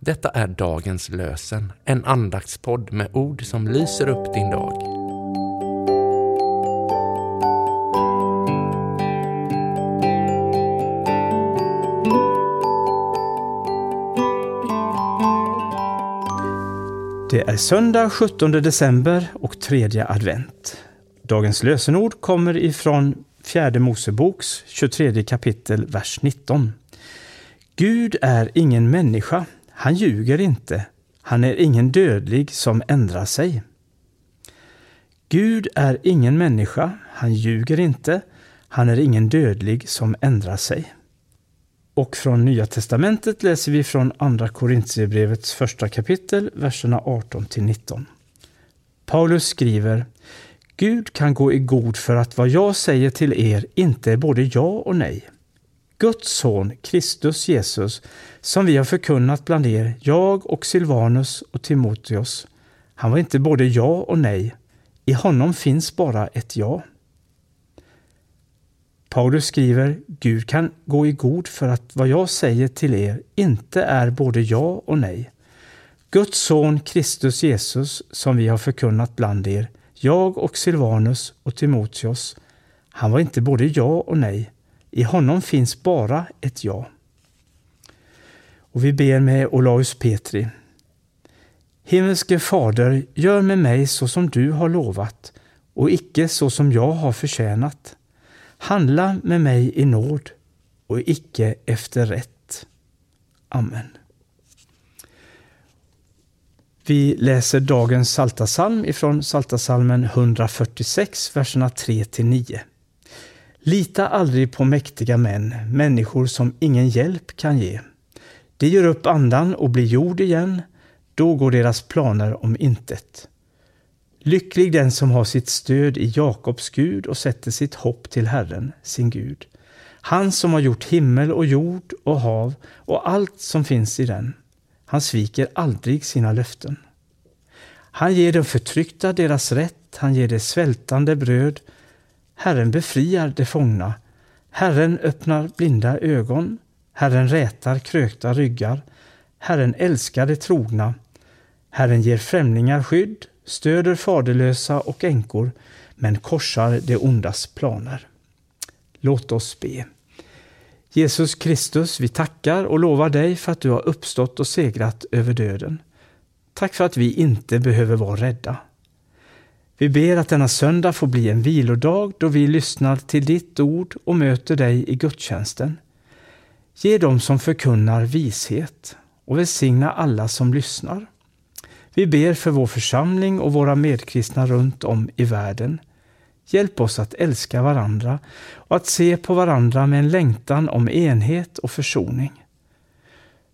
Detta är dagens lösen, en andaktspodd med ord som lyser upp din dag. Det är söndag 17 december och tredje advent. Dagens lösenord kommer ifrån fjärde Moseboks 23 kapitel, vers 19. Gud är ingen människa, han ljuger inte. Han är ingen dödlig som ändrar sig. Gud är ingen människa, han ljuger inte. Han är ingen dödlig som ändrar sig. Och från Nya testamentet läser vi från Andra Korintierbrevets första kapitel, verserna 18 till 19. Paulus skriver Gud kan gå i god för att vad jag säger till er inte är både ja och nej. Guds son, Kristus Jesus, som vi har förkunnat bland er, jag och Silvanus och Timoteus. Han var inte både ja och nej. I honom finns bara ett ja. Paulus skriver, Gud kan gå i god för att vad jag säger till er inte är både ja och nej. Guds son Kristus Jesus, som vi har förkunnat bland er, jag och Silvanus och Timoteus, han var inte både ja och nej. I honom finns bara ett ja. Och vi ber med Olaus Petri. Himmelske Fader, gör med mig så som du har lovat och icke så som jag har förtjänat. Handla med mig i nåd och icke efter rätt. Amen. Vi läser dagens Saltasalm ifrån Saltasalmen 146, verserna 3 9. Lita aldrig på mäktiga män, människor som ingen hjälp kan ge. De gör upp andan och blir jord igen, då går deras planer om intet. Lycklig den som har sitt stöd i Jakobs Gud och sätter sitt hopp till Herren, sin Gud. Han som har gjort himmel och jord och hav och allt som finns i den. Han sviker aldrig sina löften. Han ger de förtryckta deras rätt, han ger de svältande bröd. Herren befriar de fångna. Herren öppnar blinda ögon. Herren rätar krökta ryggar. Herren älskar de trogna. Herren ger främlingar skydd, stöder faderlösa och änkor, men korsar de ondas planer. Låt oss be. Jesus Kristus, vi tackar och lovar dig för att du har uppstått och segrat över döden. Tack för att vi inte behöver vara rädda. Vi ber att denna söndag får bli en vilodag då vi lyssnar till ditt ord och möter dig i gudstjänsten. Ge dem som förkunnar vishet och välsigna alla som lyssnar. Vi ber för vår församling och våra medkristna runt om i världen. Hjälp oss att älska varandra och att se på varandra med en längtan om enhet och försoning.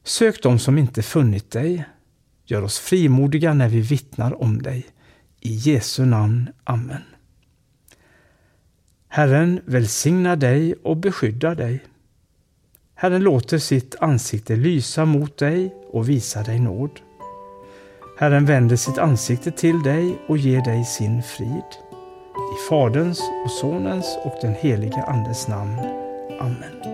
Sök dem som inte funnit dig. Gör oss frimodiga när vi vittnar om dig. I Jesu namn. Amen. Herren välsignar dig och beskyddar dig. Herren låter sitt ansikte lysa mot dig och visa dig nåd. Herren vänder sitt ansikte till dig och ger dig sin frid. I Faderns och Sonens och den helige Andes namn. Amen.